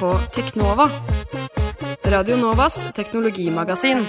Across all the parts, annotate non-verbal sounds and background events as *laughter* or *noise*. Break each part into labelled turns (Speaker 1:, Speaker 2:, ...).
Speaker 1: På Teknova. Radio Novas teknologimagasin.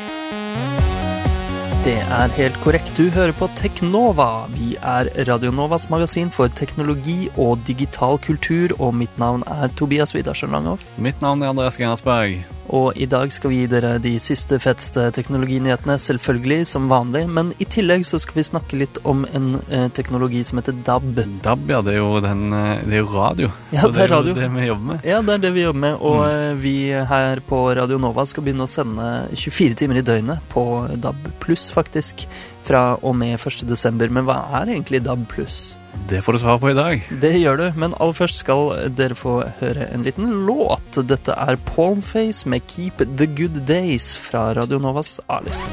Speaker 2: Det er helt korrekt. Du hører på Teknova. Vi er Radio Novas magasin for teknologi og digital kultur, og mitt navn er Tobias Widersen Langhoff.
Speaker 3: Mitt navn er Andreas Gerhardsberg.
Speaker 2: Og i dag skal vi gi dere de siste feteste teknologinyhetene, selvfølgelig, som vanlig. Men i tillegg så skal vi snakke litt om en eh, teknologi som heter DAB.
Speaker 3: DAB, ja. Det er jo, den, eh, det er jo radio. *laughs*
Speaker 2: Ja,
Speaker 3: så
Speaker 2: det er radio.
Speaker 3: jo det vi jobber med.
Speaker 2: Ja, det er det vi jobber med. Og
Speaker 3: Mm.
Speaker 2: eh, vi her på Radio Nova skal begynne å sende 24 timer i døgnet på DAB pluss, faktisk. Fra og med 1. desember. Men hva er egentlig DAB pluss?
Speaker 3: Det får du svar på i dag.
Speaker 2: Det gjør du, men aller først skal dere få høre en liten låt. Dette er Palmface med Keep the Good Days fra Radio Novas A-liste.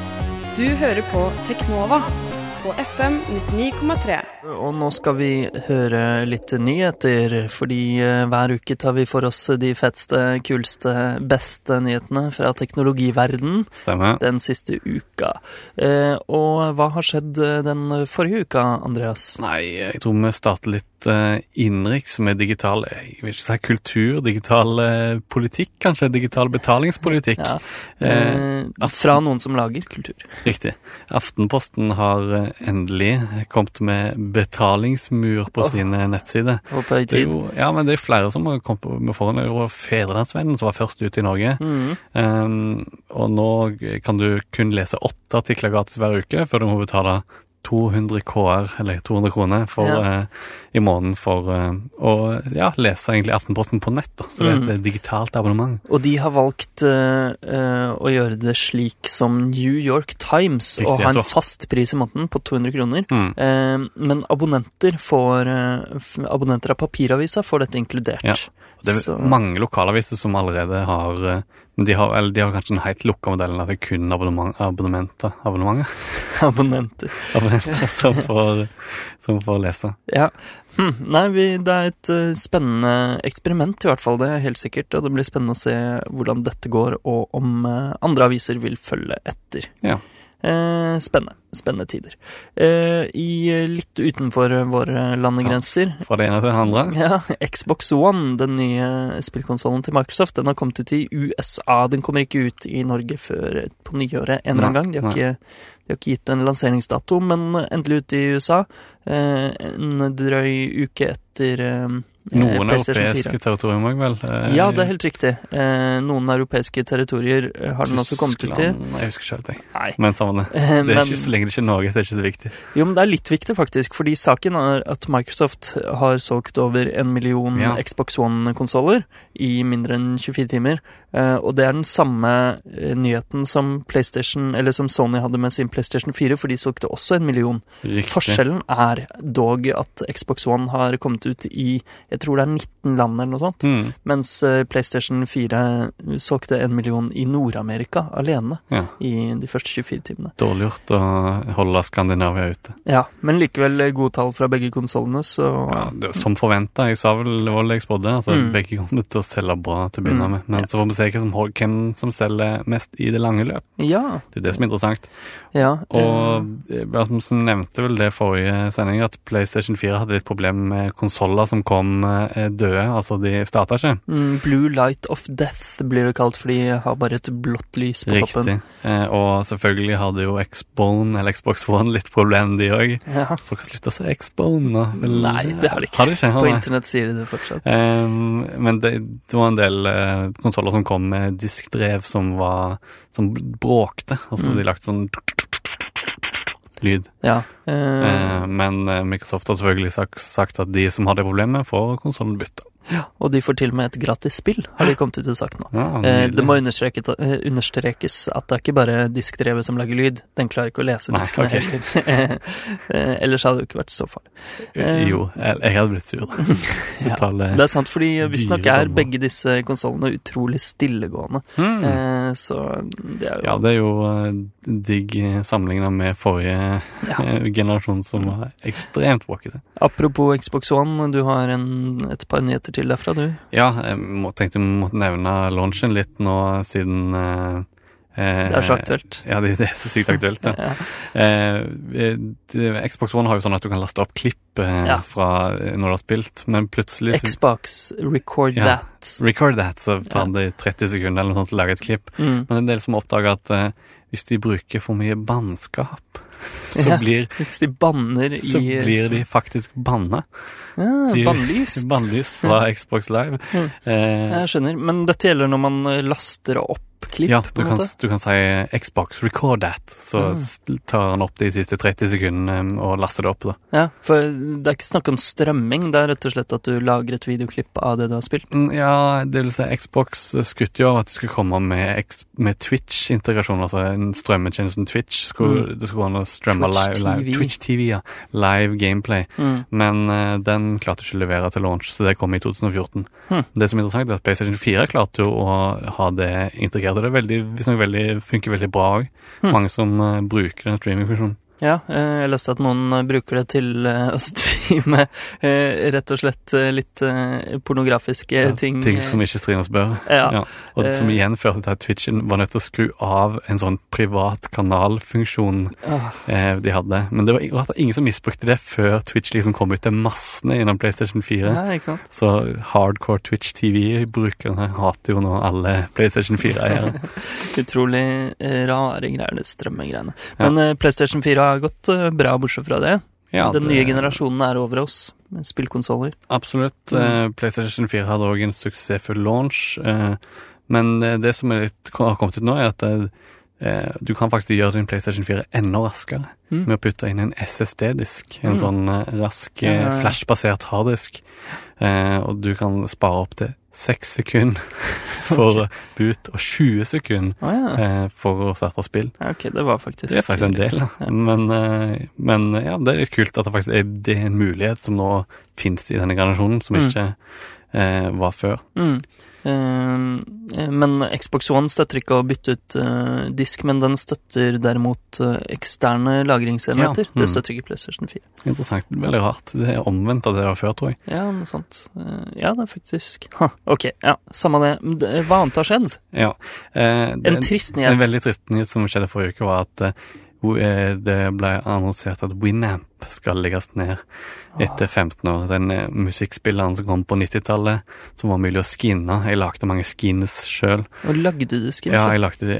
Speaker 1: Du hører på Teknova på FM 99,3.
Speaker 2: Og nå skal vi høre litt nyheter, fordi eh, hver uke tar vi for oss de feteste, kuleste, beste nyhetene fra teknologiverden
Speaker 3: Stemmer.
Speaker 2: den siste uka. Eh, og hva har skjedd eh, den forrige uka, Andreas?
Speaker 3: Nei, jeg tror vi starter litt uh, innenriks med digital Jeg vil ikke si kultur, digital eh, politikk, kanskje? Digital betalingspolitikk.
Speaker 2: Ja.
Speaker 3: Eh,
Speaker 2: Eh, fra noen som lager kultur.
Speaker 3: Riktig. Aftenposten har eh, endelig kommet med betalingsmur på
Speaker 2: oh.
Speaker 3: sine nettsider.
Speaker 2: Og på høy
Speaker 3: Det er
Speaker 2: tid.
Speaker 3: jo, ja, men det er flere som har kommet med foran. Det var Fedrelandsvennen som var først ute i Norge.
Speaker 2: Mm.
Speaker 3: Um, og nå kan du kun lese åtte artikler gratis hver uke før du må betale 200 KR, eller 200 kroner, for,
Speaker 2: Ja.
Speaker 3: uh, i måneden for uh, å ja, lese egentlig Aftenposten på nett. Da. Så det er
Speaker 2: Mm.
Speaker 3: et digitalt abonnement.
Speaker 2: Og de har valgt uh, å gjøre det slik som New York Times,
Speaker 3: Riktig,
Speaker 2: og ha en fast pris i måneden på 200 kroner.
Speaker 3: Mm.
Speaker 2: Men abonnenter får Abonnenter av papiravisa får dette inkludert.
Speaker 3: Ja. Det er
Speaker 2: Så-
Speaker 3: mange lokalaviser som allerede har Men de har, eller de har kanskje den helt lukka modellen at det er kun abonnement, abonnementer abonnementer, *laughs*
Speaker 2: abonnenter.
Speaker 3: abonnenter som, får, som får lese.
Speaker 2: Ja. Hm. Nei, vi, det er et eh, spennende eksperiment, i hvert fall. Det er helt sikkert. Og det blir spennende å se hvordan dette går, og om eh, andre aviser vil følge etter.
Speaker 3: Ja.
Speaker 2: Eh, spennende. Spennende tider. Eh, I litt utenfor våre landegrenser
Speaker 3: Fra det ene til det andre. *laughs*
Speaker 2: Ja, Xbox One, den nye spillkonsollen til Microsoft, den har kommet ut i USA. Den kommer ikke ut i Norge før på nyåret en eller annen gang. De har, ikke, de har ikke gitt en lanseringsdato, men endelig ute i USA. Eh, en drøy uke etter eh,
Speaker 3: Noen europeiske territorium òg, vel? Eh,
Speaker 2: Ja, det er helt riktig. Eh, noen europeiske territorier eh, har den også kommet ut i.
Speaker 3: Jeg husker ikke helt, jeg.
Speaker 2: Nei.
Speaker 3: Men samme det.
Speaker 2: Eh,
Speaker 3: Det er ikke, så lenge det ikke Norge, det er ikke så viktig.
Speaker 2: Jo, men det er litt viktig, faktisk. Fordi saken er at Microsoft har solgt over en million
Speaker 3: Ja.
Speaker 2: Xbox One-konsoller i mindre enn 24 timer. Eh, og det er den samme eh, nyheten som PlayStation, eller som Sony hadde med sin PlayStation 4, for de solgte også en million.
Speaker 3: Riktig.
Speaker 2: Forskjellen er dog at Xbox One har kommet ut i jeg tror det er 19 land eller noe sånt.
Speaker 3: Mm,
Speaker 2: Mens eh, PlayStation 4 solgte en million i Nord-Amerika alene
Speaker 3: ja.
Speaker 2: i de første 24 timene.
Speaker 3: Dårlig gjort å holde Skandinavia ute.
Speaker 2: Ja, men likevel gode tall fra begge konsollene, så
Speaker 3: Ja, det, som forventa. Jeg sa vel det var det jeg spådde. Altså,
Speaker 2: Mm.
Speaker 3: Begge kommer til å selge bra til å begynne
Speaker 2: Mm,
Speaker 3: med. Men så får vi se hvem som, hvem som selger mest i det lange løp.
Speaker 2: Ja.
Speaker 3: Det er det som er interessant.
Speaker 2: ja
Speaker 3: Og eh, altså, som nevnte vel det forrige sending, at PlayStation 4 hadde litt problem med konsoller som kom eh, døde. Altså, de starta ikke.
Speaker 2: eh, mm, Blue Light of Death blir det kalt, for de har bare et blått lys på toppen.
Speaker 3: Riktig. Eh, og selvfølgelig hadde jo Xbone, eller Xbox One, litt problem, de òg.
Speaker 2: Ja,
Speaker 3: Folk har slutta å si Xbone nå. vel?
Speaker 2: Nei, det har de ikke.
Speaker 3: Har de ikke?
Speaker 2: På internett sier de det fortsatt.
Speaker 3: Um, men det, det var en del uh, konsoller som kom med diskdrev som var Som bråkte. Altså
Speaker 2: Mm.
Speaker 3: de lagt sånn lyd.
Speaker 2: Ja. Eh,
Speaker 3: Eh, men eh, Microsoft har selvfølgelig sagt, sagt at de som har det problemet, får konsollen bytta.
Speaker 2: og de får til og med et gratis spill, har de kommet ut og sagt nå.
Speaker 3: Ja,
Speaker 2: det må understrekes, understrekes at det er ikke bare diskdrevet som lager lyd. Den klarer ikke å lese
Speaker 3: Nei,
Speaker 2: diskene
Speaker 3: ok.
Speaker 2: heller. *laughs* Ellers hadde det jo ikke vært så farlig.
Speaker 3: jo, jeg, jeg hadde blitt sur. *laughs*
Speaker 2: Ja, det er sant, fordi visstnok er begge disse konsollene utrolig stillegående. Eh, så det er jo
Speaker 3: Ja, det er jo digg sammenligna med forrige
Speaker 2: Ja.
Speaker 3: Eh, generasjon, som var ekstremt bråkete.
Speaker 2: Apropos Xbox One, du har en, et par nyheter til derfra, du.
Speaker 3: Ja, jeg må, tenkte jeg måtte nevne launchen litt nå, siden eh, Eh,
Speaker 2: Det er så aktuelt.
Speaker 3: Ja, det, det er så sykt aktuelt. Ja. *laughs*
Speaker 2: Ja.
Speaker 3: Eh, Xbox One har jo sånn at du kan laste opp klipp eh,
Speaker 2: Ja.
Speaker 3: fra eh, når du har spilt, men plutselig så
Speaker 2: Xbox, record
Speaker 3: Ja.
Speaker 2: that.
Speaker 3: Record that, så tar det 30 sekunder eller noe sånt til å lage et klipp.
Speaker 2: Mm.
Speaker 3: Men en del som oppdager at eh, hvis de bruker for mye bannskap, så, blir,
Speaker 2: Hvis de banner i
Speaker 3: så blir de faktisk banna.
Speaker 2: ja, Bannlyst. *laughs*
Speaker 3: Bannlyst fra Xbox Live.
Speaker 2: Mm.
Speaker 3: Eh,
Speaker 2: Jeg skjønner. Men dette gjelder når man laster opp klipp,
Speaker 3: ja, du kan, du kan si Xbox record that, så
Speaker 2: Mm.
Speaker 3: tar han opp de siste 30 sekundene og laster det opp. da.
Speaker 2: Ja, for det er ikke snakk om strømming, det er rett og slett at du lager et videoklipp av det du har spilt.
Speaker 3: Mm, Ja, det vil si Xbox skryter jo av at de skulle komme med, med Twitch-integrasjon, altså en strømmetjenesten Twitch. Skulle, Det skulle gå an å strømme
Speaker 2: Twitch
Speaker 3: live, live, Twitch TV, ja. Live gameplay.
Speaker 2: Mm.
Speaker 3: Men uh, den klarte ikke å levere til launch, så det kom i 2014.
Speaker 2: Hm.
Speaker 3: Det som er interessant, er at PlayStation 4 klarte jo å ha det integrert. Og Det veldig, visstnok veldig, funker veldig bra òg.
Speaker 2: Hm.
Speaker 3: Mange som uh, bruker den streamingfunksjonen.
Speaker 2: Ja, eh, jeg leste at noen eh, bruker det til eh, å *laughs* streame rett og slett litt pornografiske
Speaker 3: Ja,
Speaker 2: ting.
Speaker 3: Ting som ikke streames bør.
Speaker 2: Ja.
Speaker 3: Ja. Og det som igjen førte til at Twitchen var nødt til å skru av en sånn privat kanalfunksjon
Speaker 2: Ah,
Speaker 3: de hadde. Men det var ingen som misbrukte det før Twitch liksom kom ut til massene innom PlayStation 4.
Speaker 2: ja, ikke sant?
Speaker 3: Så hardcore Twitch TV-brukerne hater jo nå alle PlayStation 4-eiere. *laughs*
Speaker 2: Utrolig rare greier, det strømmegreiene. Men PlayStation 4 har gått eh, bra, bortsett fra det.
Speaker 3: Ja,
Speaker 2: Den
Speaker 3: det-
Speaker 2: nye generasjonen er over oss, med spillkonsoller.
Speaker 3: Absolutt.
Speaker 2: Mm.
Speaker 3: Eh, PlayStation 4 hadde òg en suksessfull launch. Eh, men det som er litt, har kommet ut nå, er at du kan faktisk gjøre din PlayStation 4 enda raskere
Speaker 2: Mm.
Speaker 3: med å putte inn en SSD-disk. En
Speaker 2: Mm.
Speaker 3: sånn rask, flashbasert harddisk. Og du kan spare opp til seks sekunder *laughs* for boot og 20 sekunder
Speaker 2: oh, ja.
Speaker 3: eh, for å starte spill.
Speaker 2: Ok, det var faktisk
Speaker 3: Det er faktisk en del.
Speaker 2: Ja.
Speaker 3: Men, eh, men ja, det er litt kult at det faktisk er, det er en mulighet som nå fins i denne generasjonen, som
Speaker 2: Mm.
Speaker 3: ikke eh, var før.
Speaker 2: Mm. Eh, men Xbox One støtter ikke å bytte ut eh, disk, men den støtter derimot eh, eksterne lagringsenheter.
Speaker 3: Ja, mm.
Speaker 2: Det støtter ikke PlayStation 4.
Speaker 3: Interessant. Veldig rart. Det er omvendt av det det var før, tror jeg.
Speaker 2: Ja, noe sånt. Ja, det er faktisk ha, Ok, ja, samme det. Hva annet har skjedd?
Speaker 3: Ja. Eh, det,
Speaker 2: En trist nyhet.
Speaker 3: en veldig trist nyhet som skjedde forrige uke, var at det ble annonsert at Winamp skal legges ned etter 15 år. Den eh, musikkspilleren som kom på 90-tallet, som var mulig å skinne. Jeg lagde mange skins sjøl.
Speaker 2: Lagde du skins?
Speaker 3: Ja, jeg lagde det.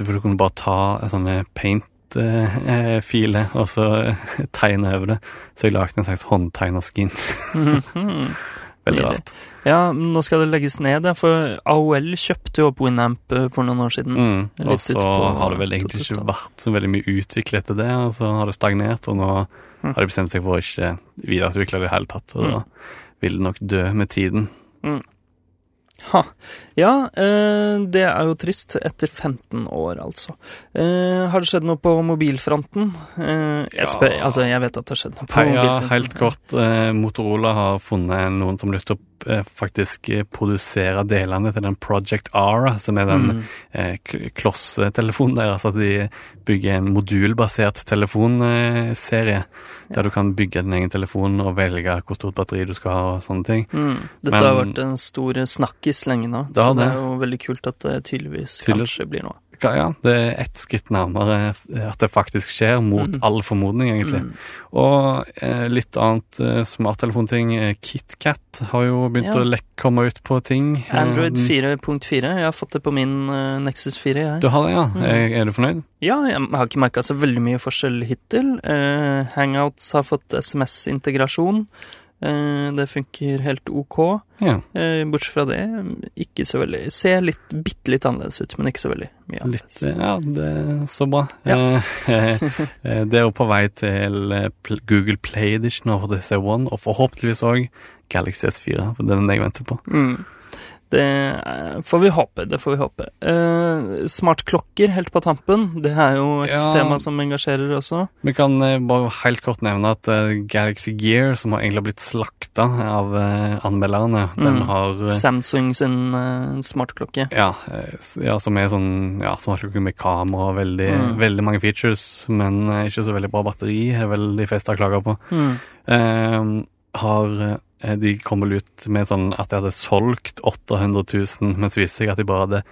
Speaker 3: For du kunne bare ta sånne paint-filer og så eh, *laughs* tegne over det. Så jeg lagde en slags håndtegna skin. Veldig rart.
Speaker 2: Ja, nå skal det legges ned, for AOL kjøpte jo opp Winamp eh, for noen år siden.
Speaker 3: Mm. Og så har det vel egentlig ikke vært så veldig mye utviklet etter det, og så har det stagnert, og nå
Speaker 2: Mm.
Speaker 3: har de bestemt seg for å ikke videreutvikle det i det hele tatt, og da vil det nok dø med tiden.
Speaker 2: Ha. Ja, eh, det er jo trist. Etter 15 år, altså. Eh, har det skjedd noe på mobilfronten? Eh, jeg, spør,
Speaker 3: Ja.
Speaker 2: altså, jeg vet at det har skjedd noe på
Speaker 3: Hei, ja,
Speaker 2: mobilfronten.
Speaker 3: helt kort. Motorola har funnet noen som lyst til å faktisk eh, produsere delene til den Project R, som er den
Speaker 2: Mm.
Speaker 3: eh, klosstelefonen deres. At de bygger en modulbasert telefonserie, der du kan bygge din egen telefon og velge hvor stort batteri du skal ha og sånne ting.
Speaker 2: Mm. Dette
Speaker 3: Men-
Speaker 2: har vært en stor snakkis lenge nå,
Speaker 3: Det
Speaker 2: så det
Speaker 3: det.
Speaker 2: er jo veldig kult at det tydeligvis
Speaker 3: Tydeligvis.
Speaker 2: kanskje blir noe.
Speaker 3: Ja, ja, det er ett skritt nærmere eh, at det faktisk skjer, mot
Speaker 2: Mm.
Speaker 3: all formodning, egentlig.
Speaker 2: Mm.
Speaker 3: Og eh, litt annet eh, smarttelefonting. Eh, KitKat har jo begynt
Speaker 2: Ja.
Speaker 3: å lek komme ut på ting. Eh,
Speaker 2: Android 4.4. Jeg har fått det på min uh, Nexus 4, jeg.
Speaker 3: Du har det, ja?
Speaker 2: Mm.
Speaker 3: Er, er du fornøyd?
Speaker 2: Ja, jeg har ikke merka så veldig mye forskjell hittil. Uh, Hangouts har fått SMS-integrasjon. Eh, det funker helt ok.
Speaker 3: Ja.
Speaker 2: Eh, bortsett fra det, ikke så veldig. Ser litt, bitte litt annerledes ut, men ikke så veldig mye annerledes.
Speaker 3: Litt, ja, det er så bra.
Speaker 2: Ja.
Speaker 3: Eh, *laughs* det er jo på vei til Google Play Edition og DC One, og forhåpentligvis òg Galaxy S4. for Den er det jeg venter på.
Speaker 2: Mm. Det eh, får vi håpe, det får vi håpe. Uh, Smartklokker helt på tampen, det er jo et
Speaker 3: Ja.
Speaker 2: tema som engasjerer også.
Speaker 3: Vi kan uh, bare helt kort nevne at uh, Galaxy Gear, som har egentlig blitt slakta av anmelderne, den
Speaker 2: Mm.
Speaker 3: har eh,
Speaker 2: Samsung sin smartklokke.
Speaker 3: Ja, ja, som er sånn ja, smartklokke med kamera og veldig,
Speaker 2: Mm.
Speaker 3: veldig mange features, men ikke så veldig bra batteri, er vel de fleste har klaga på.
Speaker 2: Mm.
Speaker 3: Har De kom vel ut med sånn at de hadde solgt 800 000, mens det viste seg at de bare hadde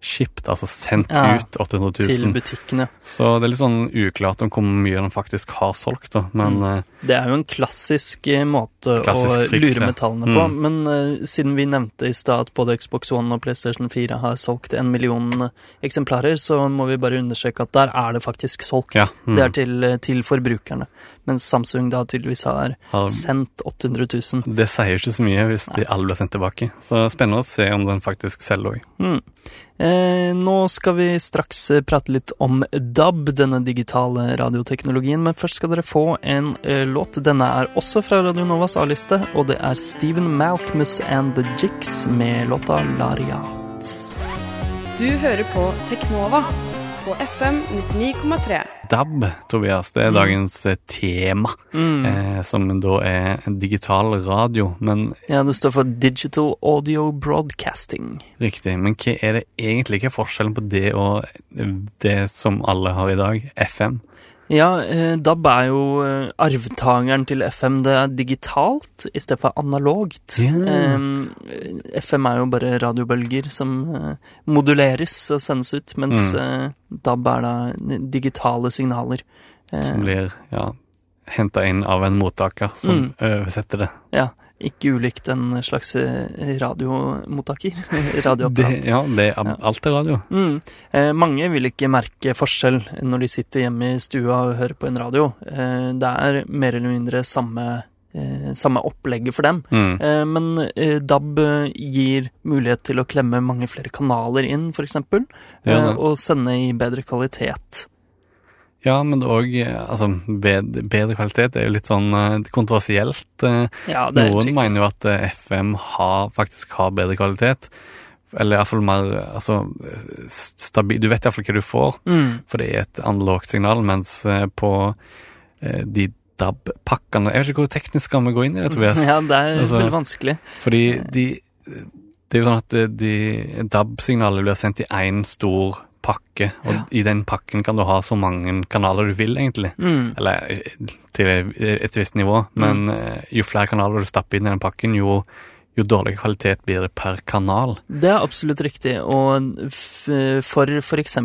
Speaker 3: shipped, altså sendt
Speaker 2: Ja,
Speaker 3: ut 800
Speaker 2: Til
Speaker 3: 000.
Speaker 2: butikkene.
Speaker 3: Så det er litt sånn uklart om hvor mye den faktisk har solgt, da. Men
Speaker 2: Mm.
Speaker 3: eh,
Speaker 2: Det er jo en klassisk eh, måte
Speaker 3: Klassisk
Speaker 2: å
Speaker 3: triks,
Speaker 2: lure
Speaker 3: ja.
Speaker 2: med tallene på,
Speaker 3: Mm.
Speaker 2: men uh, siden vi nevnte i stad at både Xbox One og PlayStation 4 har solgt en million eksemplarer, så må vi bare understreke at der er det faktisk solgt.
Speaker 3: ja. Mm.
Speaker 2: Det er til, til forbrukerne, mens Samsung da tydeligvis har
Speaker 3: har,
Speaker 2: sendt 800 000.
Speaker 3: det sier ikke så mye hvis de alle blir sendt tilbake. Så spennende å se om den faktisk selger òg.
Speaker 2: Eh, nå skal vi straks eh, prate litt om DAB, denne digitale radioteknologien, men først skal dere få en eh, låt. Denne er også fra Radio Novas A-liste, og det er Steven Malkmus and The Jigs med låta Lariat.
Speaker 1: Du hører på Teknova på FM 99,3.
Speaker 3: DAB, Tobias, det er
Speaker 2: Mm.
Speaker 3: dagens eh, tema,
Speaker 2: Mm.
Speaker 3: eh, som da er digital radio. Men
Speaker 2: Ja, det står for Digital Audio Broadcasting.
Speaker 3: riktig, men hva er det egentlig? Hva er forskjellen på det og det som alle har i dag, FM?
Speaker 2: Ja, eh, DAB er jo eh, arvtakeren til FM. Det er digitalt i stedet for analogt.
Speaker 3: Ja.
Speaker 2: Eh, FM er jo bare radiobølger som moduleres og sendes ut, mens
Speaker 3: Mm.
Speaker 2: DAB er da digitale signaler.
Speaker 3: Som blir ja, henta inn av en mottaker som
Speaker 2: Mm.
Speaker 3: oversetter det.
Speaker 2: ja, ikke ulikt en slags eh, radiomottaker. *laughs* Radioapparat.
Speaker 3: det. Ja, det er
Speaker 2: Ja.
Speaker 3: alt er radio.
Speaker 2: Mm. Eh, mange vil ikke merke forskjell når de sitter hjemme i stua og hører på en radio. Eh, det er mer eller mindre samme, eh, samme opplegget for dem.
Speaker 3: Mm.
Speaker 2: Eh, men eh, DAB gir mulighet til å klemme mange flere kanaler inn, f.eks.
Speaker 3: Ja,
Speaker 2: og sende i bedre kvalitet.
Speaker 3: Ja, men òg altså, bed, bedre kvalitet er jo litt sånn eh, kontroversielt. eh.
Speaker 2: Ja, det er
Speaker 3: Noen mener jo at eh, FM har, faktisk har bedre kvalitet. Eller iallfall mer altså, stabil Du vet iallfall hva du får,
Speaker 2: Mm.
Speaker 3: for det er et analogt signal, mens på de DAB-pakkene Jeg vet ikke hvor teknisk skal vi gå inn i det, Tobias. *laughs*
Speaker 2: Ja, det er
Speaker 3: Altså-
Speaker 2: veldig vanskelig.
Speaker 3: Fordi de Det er jo sånn at de, DAB-signaler blir sendt i én stor pakke, og
Speaker 2: Ja.
Speaker 3: i den pakken kan du ha så mange kanaler du vil, egentlig.
Speaker 2: Mm.
Speaker 3: Eller eh, til et visst nivå, men mm. jo flere kanaler du stapper inn i den pakken, jo, jo dårligere kvalitet blir det per kanal.
Speaker 2: Det er absolutt riktig, og for f.eks.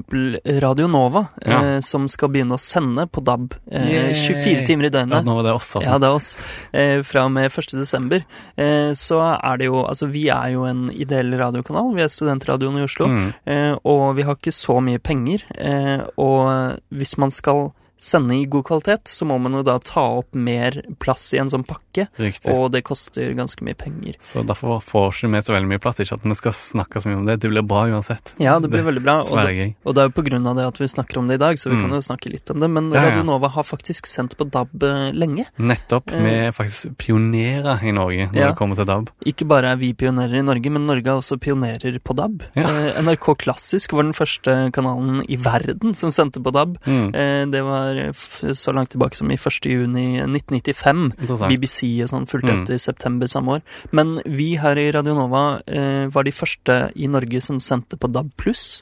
Speaker 2: Radio Nova,
Speaker 3: Ja.
Speaker 2: eh, som skal begynne å sende på DAB eh, 24 timer i
Speaker 3: Ja,
Speaker 2: døgnet.
Speaker 3: nå var det oss, altså.
Speaker 2: Ja, det er oss. Eh, fra og med 1. desember. Eh, så er det jo Altså, vi er jo en ideell radiokanal. Vi er studentradioen i Oslo.
Speaker 3: Mm.
Speaker 2: Eh, og vi har ikke så mye penger. Eh, og hvis man skal sende i god kvalitet, så må man jo da ta opp mer plass i en sånn pakke.
Speaker 3: Riktig.
Speaker 2: Og det koster ganske mye penger.
Speaker 3: Så derfor får ikke vi så veldig mye plass. Ikke at vi skal snakke så mye om det. Det blir bra uansett.
Speaker 2: Ja, det blir veldig bra. Og det, og det er jo på grunn av det at vi snakker om det i dag, så vi
Speaker 3: Mm.
Speaker 2: kan jo snakke litt om det. Men
Speaker 3: Ja, ja.
Speaker 2: Radio Nova har faktisk sendt på DAB eh, lenge.
Speaker 3: Nettopp.
Speaker 2: Eh.
Speaker 3: Vi er faktisk pionerer i Norge når
Speaker 2: Ja.
Speaker 3: det kommer til DAB.
Speaker 2: Ikke bare er vi pionerer i Norge, men Norge er også pionerer på DAB. Eh, NRK Klassisk var den første kanalen i verden som sendte på DAB.
Speaker 3: Mm.
Speaker 2: Eh, det var f så langt tilbake som i 1. juni 1995. BBC og sånn fulgte
Speaker 3: Mm.
Speaker 2: etter i september samme år. Men vi her i Radio Nova eh, var de første i Norge som sendte på DAB.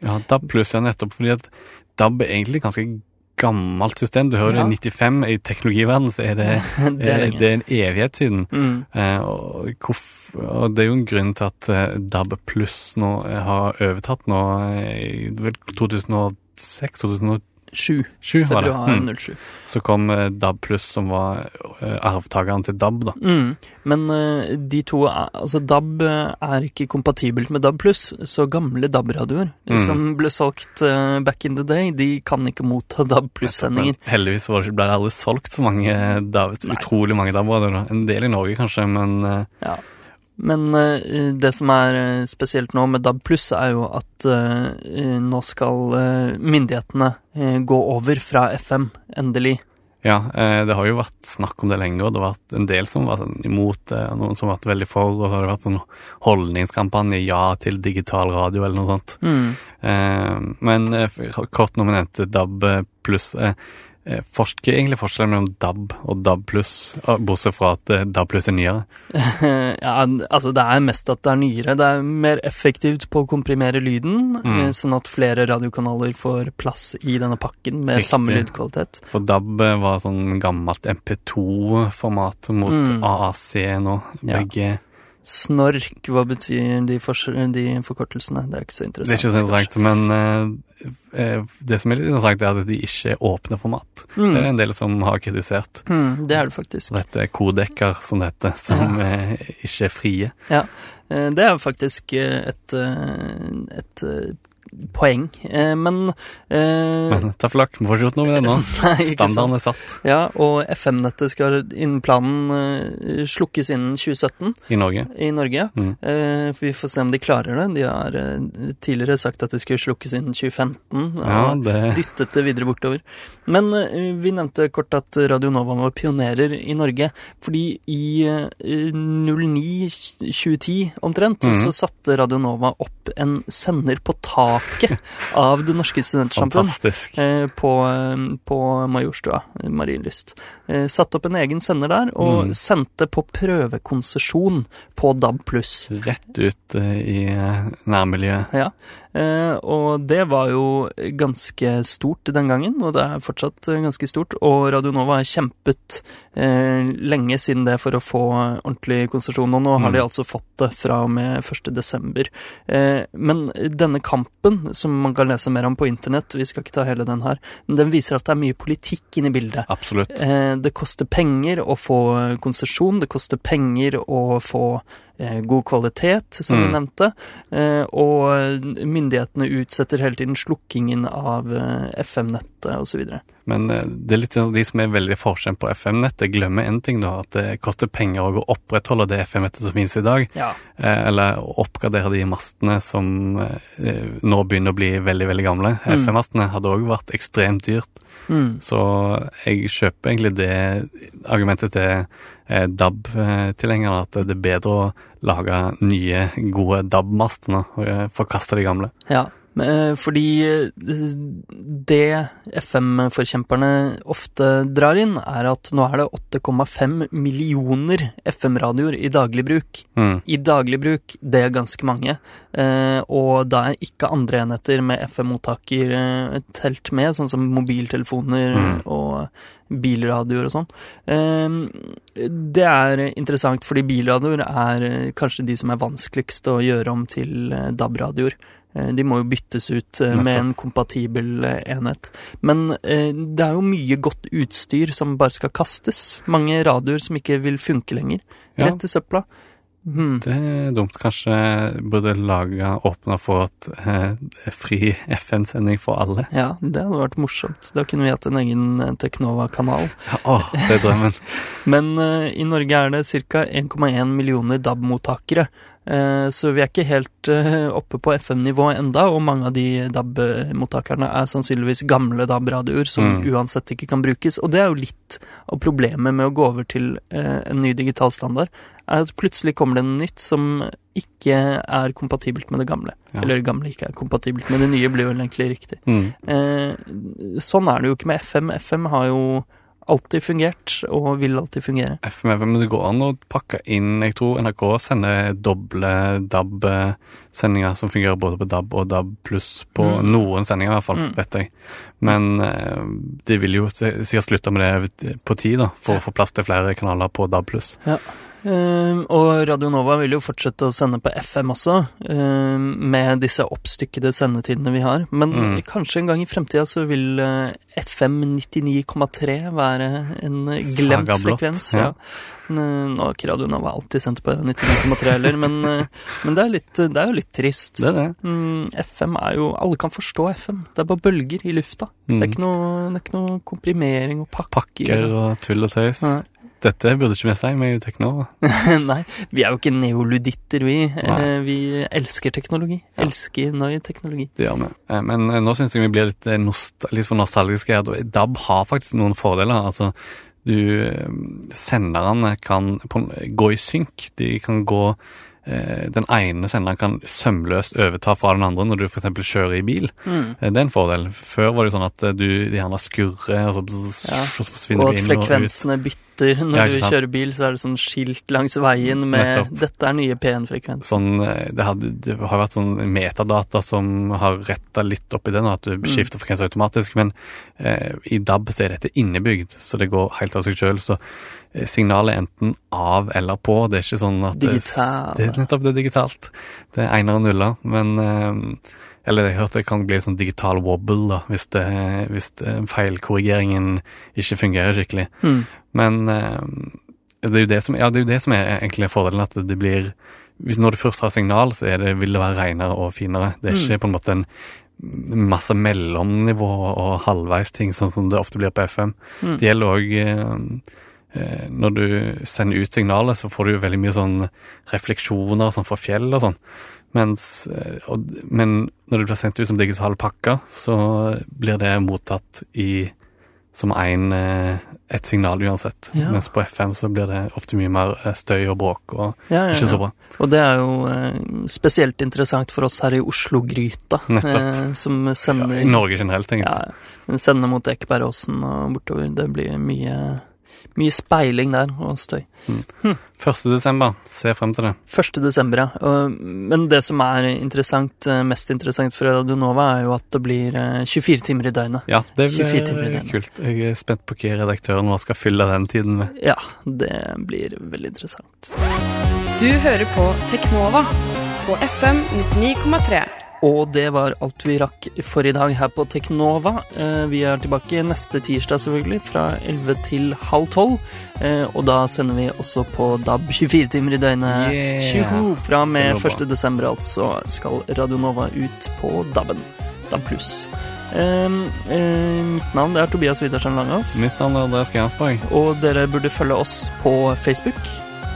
Speaker 3: Ja, DAB ja, nettopp fordi at DAB er egentlig ganske gammelt system. Du hører
Speaker 2: Ja.
Speaker 3: det 95, i teknologiverdenen så er det, *laughs*
Speaker 2: det er
Speaker 3: eh, det er en evighet siden.
Speaker 2: Mm.
Speaker 3: Eh, og, og det er jo en grunn til at eh, DAB pluss nå eh, har overtatt nå eh, i vel 2006-2007
Speaker 2: Sju.
Speaker 3: var det. Mm.
Speaker 2: 07.
Speaker 3: Så kom eh, DAB pluss som var eh, arvtakeren til DAB, da.
Speaker 2: Mm. Men eh, de to Altså, DAB er ikke kompatibelt med DAB pluss, så gamle DAB-radioer
Speaker 3: Mm.
Speaker 2: som ble solgt back in the day, de kan ikke motta *laughs* DAB pluss-sendinger.
Speaker 3: Heldigvis var det, ble det aldri solgt så mange DAB, utrolig mange DAB-radioer. En del i Norge kanskje, men
Speaker 2: Ja. Men eh, det som er eh, spesielt nå med DAB pluss, er jo at eh, nå skal myndighetene gå over fra FM, endelig.
Speaker 3: Ja, det har jo vært snakk om det lenge, og det har vært en del som var sånn imot det, noen som har vært veldig for, og så har det vært en holdningskampanje ja til digital radio eller noe sånt.
Speaker 2: Mm.
Speaker 3: Men kort når vi nevnte DAB pluss, eh, eh, forsk- hva er egentlig forskjellen mellom DAB og DAB pluss, bortsett fra at eh, DAB pluss er nyere? *laughs*
Speaker 2: ja, altså det er mest at det er nyere. Det er mer effektivt på å komprimere lyden,
Speaker 3: Mm.
Speaker 2: eh, sånn at flere radiokanaler får plass i denne pakken med
Speaker 3: Riktig.
Speaker 2: samme lydkvalitet.
Speaker 3: For DAB var sånn gammelt MP2-format mot
Speaker 2: Mm.
Speaker 3: AAC nå.
Speaker 2: Ja. Snork, hva betyr de, for, de forkortelsene? Det er ikke så interessant.
Speaker 3: Det er ikke så interessant, men eh, eh, det som er litt interessant, er at de ikke er åpne format.
Speaker 2: Mm.
Speaker 3: Det er en del som har kritisert.
Speaker 2: Mm, det er det faktisk.
Speaker 3: Dette er kodekker, som det heter, som eh, ikke er frie.
Speaker 2: Ja, Det er faktisk et, et poeng. Eh, Men, eh,
Speaker 3: Men ta vi får ikke noe med det nå. *laughs* Standarden er satt
Speaker 2: Ja, og FM-nettet skal innen planen eh, slukkes innen 2017
Speaker 3: i Norge.
Speaker 2: i Norge.
Speaker 3: Mm.
Speaker 2: Eh, for vi får se om de klarer det. De har tidligere sagt at det skulle slukkes innen 2015.
Speaker 3: Ja, det *laughs*
Speaker 2: dyttet det videre bortover. Men vi nevnte kort at Radio Nova var pionerer i Norge. Fordi i eh, 09-2010 omtrent,
Speaker 3: mm.
Speaker 2: så satte Radio Nova opp en sender på taket av Det norske studentsamfunn. eh, På, på Majorstua, Marienlyst. Eh, Satte opp en egen sender der, og
Speaker 3: Mm.
Speaker 2: sendte på prøvekonsesjon på DAB+.
Speaker 3: Rett ut eh, i nærmiljøet.
Speaker 2: Ja, og det var jo ganske stort den gangen, og det er fortsatt ganske stort. Og Radio Nova har kjempet lenge siden det for å få ordentlig konsesjon, og nå har
Speaker 3: Mm.
Speaker 2: de altså fått det fra og med 1. desember. Eh, men denne kampen, som man kan lese mer om på internett, vi skal ikke ta hele den her, men den viser at det er mye politikk inne i bildet.
Speaker 3: Absolutt.
Speaker 2: Eh, det koster penger å få konsesjon, det koster penger å få god kvalitet, som
Speaker 3: Mm.
Speaker 2: nevnte, eh, og myndighetene utsetter hele tiden slukkingen av eh, FM-nettet osv.
Speaker 3: Men eh, det er litt de som er veldig forskjell på FM-nettet, glemmer én ting, da. At det koster penger å opprettholde det FM-nettet som finnes i dag.
Speaker 2: Ja.
Speaker 3: Eh, eller oppgradere de mastene som eh, nå begynner å bli veldig, veldig gamle.
Speaker 2: Mm.
Speaker 3: FM-mastene hadde òg vært ekstremt dyrt.
Speaker 2: Mm.
Speaker 3: Så jeg kjøper egentlig det argumentet til eh, DAB-tilhengerne, at det er bedre å lage nye, gode DAB-master og eh, forkaste de gamle.
Speaker 2: ja. Eh, fordi eh, det FM-forkjemperne ofte drar inn, er at nå er det 8,5 millioner FM-radioer i daglig bruk.
Speaker 3: Mm.
Speaker 2: i daglig bruk, det er ganske mange. Eh, og da er ikke andre enheter med FM-mottaker telt med, sånn som mobiltelefoner
Speaker 3: Mm.
Speaker 2: og bilradioer og sånn. Eh, det er interessant, fordi bilradioer er kanskje de som er vanskeligst å gjøre om til DAB-radioer. Eh, De må jo byttes ut eh, med en kompatibel eh, enhet. Men det er jo mye godt utstyr som bare skal kastes. Mange radioer som ikke vil funke lenger. Rett i søpla. Hmm.
Speaker 3: Det er dumt. Kanskje burde laga åpna for et eh, fri FM-sending for alle.
Speaker 2: Ja, det hadde vært morsomt. Da kunne vi hatt en egen eh, Teknova-kanal.
Speaker 3: Å, det er drømmen. *laughs*
Speaker 2: Men eh, i Norge er det ca. 1,1 millioner DAB-mottakere. Eh, så vi er ikke helt eh, oppe på FM-nivå enda, og mange av de DAB-mottakerne er sannsynligvis gamle DAB-radioer som
Speaker 3: Mm.
Speaker 2: uansett ikke kan brukes. Og det er jo litt av problemet med å gå over til eh, en ny digital standard, er at plutselig kommer det noe nytt som ikke er kompatibelt med det gamle.
Speaker 3: Ja.
Speaker 2: Eller det gamle ikke er kompatibelt med det nye, blir vel egentlig riktig.
Speaker 3: Mm.
Speaker 2: Eh, sånn er det jo ikke med FM. FM har jo alltid fungert, og vil alltid fungere.
Speaker 3: FM, men det går an å pakke inn Jeg tror NRK sender doble DAB-sendinger som fungerer både på DAB og DAB pluss på
Speaker 2: Mm.
Speaker 3: noen sendinger, i hvert fall,
Speaker 2: Mm.
Speaker 3: vet jeg. Men eh, de vil jo sikkert slutte med det på tid, da, for å få plass til flere kanaler på DAB pluss.
Speaker 2: Eh, og Radio Nova vil jo fortsette å sende på FM også, uh, med disse oppstykkede sendetidene vi har. Men
Speaker 3: Mm.
Speaker 2: kanskje en gang i fremtida så vil uh, FM 99,3 være en glemt frekvens.
Speaker 3: ja.
Speaker 2: Ja. Nå har ikke Radio Nova alltid sendt på 99,3 heller, men, eh, men det, er litt, det er jo litt trist.
Speaker 3: Det er det.
Speaker 2: Mm, FM er jo Alle kan forstå FM. Det er bare bølger i lufta. Det, er
Speaker 3: Mm.
Speaker 2: noe, det er ikke noe komprimering og pakker.
Speaker 3: Pakker og tull og tøys.
Speaker 2: Nei.
Speaker 3: Dette burde ikke vi si, vi er jo Teknova. *laughs*
Speaker 2: Nei, vi er jo ikke neoluditter, vi.
Speaker 3: Nei.
Speaker 2: Eh, vi elsker teknologi.
Speaker 3: Ja.
Speaker 2: Elsker ny teknologi.
Speaker 3: Det gjør vi. Eh, Men eh, nå syns jeg vi blir litt, litt for nostalgiske. DAB har faktisk noen fordeler. Altså, du Senderne kan gå i synk. De kan gå Den ene senderen kan sømløst overta fra den andre når du f.eks. kjører i bil.
Speaker 2: Mm.
Speaker 3: Eh, Det er en fordel. Før var det sånn at eh, du gjerne skurrer, og så,
Speaker 2: Ja.
Speaker 3: så forsvinner
Speaker 2: Og
Speaker 3: du
Speaker 2: at
Speaker 3: inn og ut.
Speaker 2: frekvensene bytter. Når
Speaker 3: Ja,
Speaker 2: du kjører bil, så er det sånn skilt langs veien med
Speaker 3: Nettopp.
Speaker 2: 'dette er nye P1-frekvens'.
Speaker 3: Sånn, eh, det, hadde, det har vært sånn metadata som har retta litt opp i det nå, at du
Speaker 2: Mm.
Speaker 3: skifter frekvens automatisk. Men eh, i DAB så er dette innebygd, så det går helt av seg sjøl. Så eh, signalet er enten av eller på. Det er ikke sånn at det-
Speaker 2: Digital.
Speaker 3: Det, er nettopp det er digitalt. Det er einer og nuller. Men eh, Eller jeg hørte det kan bli sånn digital wobble, da, hvis, det, hvis det, feilkorrigeringen ikke fungerer skikkelig.
Speaker 2: Mm.
Speaker 3: Men eh, det er jo det som, ja, det er jo det som er egentlig fordelen, at det blir hvis Når du først har signal, så det, vil det være renere og finere. Det er
Speaker 2: Mm.
Speaker 3: ikke på en måte en masse mellomnivå og halvveisting, sånn som det ofte blir på FM.
Speaker 2: Mm.
Speaker 3: Det gjelder òg eh, Når du sender ut signalet, så får du jo veldig mye sånn refleksjoner sånn fra fjell og sånn. Mens, eh, og, men når det blir sendt ut som digitale pakker, så blir det mottatt i som en, eh, et signal uansett.
Speaker 2: Ja.
Speaker 3: Mens på FM så blir det ofte mye mer eh, støy og bråk og
Speaker 2: Ja, ja,
Speaker 3: ikke så bra.
Speaker 2: Og det er jo eh, spesielt interessant for oss her i Oslo-gryta, eh, som sender
Speaker 3: I Norge generelt, egentlig.
Speaker 2: Ja, men sender mot Ekebergåsen og bortover. Det blir mye, mye speiling der, og støy.
Speaker 3: 1. desember, se frem til det.
Speaker 2: 1. desember, ja. Men det som er interessant, eh, mest interessant for Radio Nova, er jo at det blir eh, 24 timer i døgnet.
Speaker 3: Ja, det
Speaker 2: 24 timer i
Speaker 3: blir kult. Jeg er spent på hva redaktøren vår skal fylle den tiden med.
Speaker 2: Ja, det blir veldig interessant.
Speaker 1: Du hører på Teknova på FM 99,3.
Speaker 2: Og det var alt vi rakk for i dag her på Teknova. Eh, Vi er tilbake neste tirsdag, selvfølgelig, fra 11 til halv 12. Eh, Og da sender vi også på DAB 24 timer i døgnet.
Speaker 3: Yeah.
Speaker 2: Fra og med
Speaker 3: Det var bra.
Speaker 2: 1. desember, altså, skal Radio Nova ut på DAB-en. DAB pluss. Um, eh, mitt navn er Tobias Widersen Langhoff.
Speaker 3: Mitt navn er Andreas Gernsborg.
Speaker 2: Og dere burde følge oss på Facebook.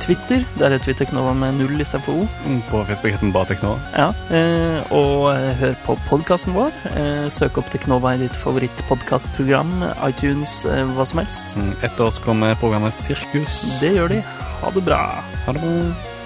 Speaker 2: Twitter, der er Twitterknova med null istedenfor O.
Speaker 3: Mm, På Facebook heter den bare Teknova.
Speaker 2: Ja, eh, og eh, hør på podkasten vår. Eh, søk opp Teknova i ditt favorittpodkastprogram, iTunes, hva som helst.
Speaker 3: Mm, Etter oss kommer programmet Sirkus.
Speaker 2: Det gjør de. Ha det bra.
Speaker 3: Ha det bra.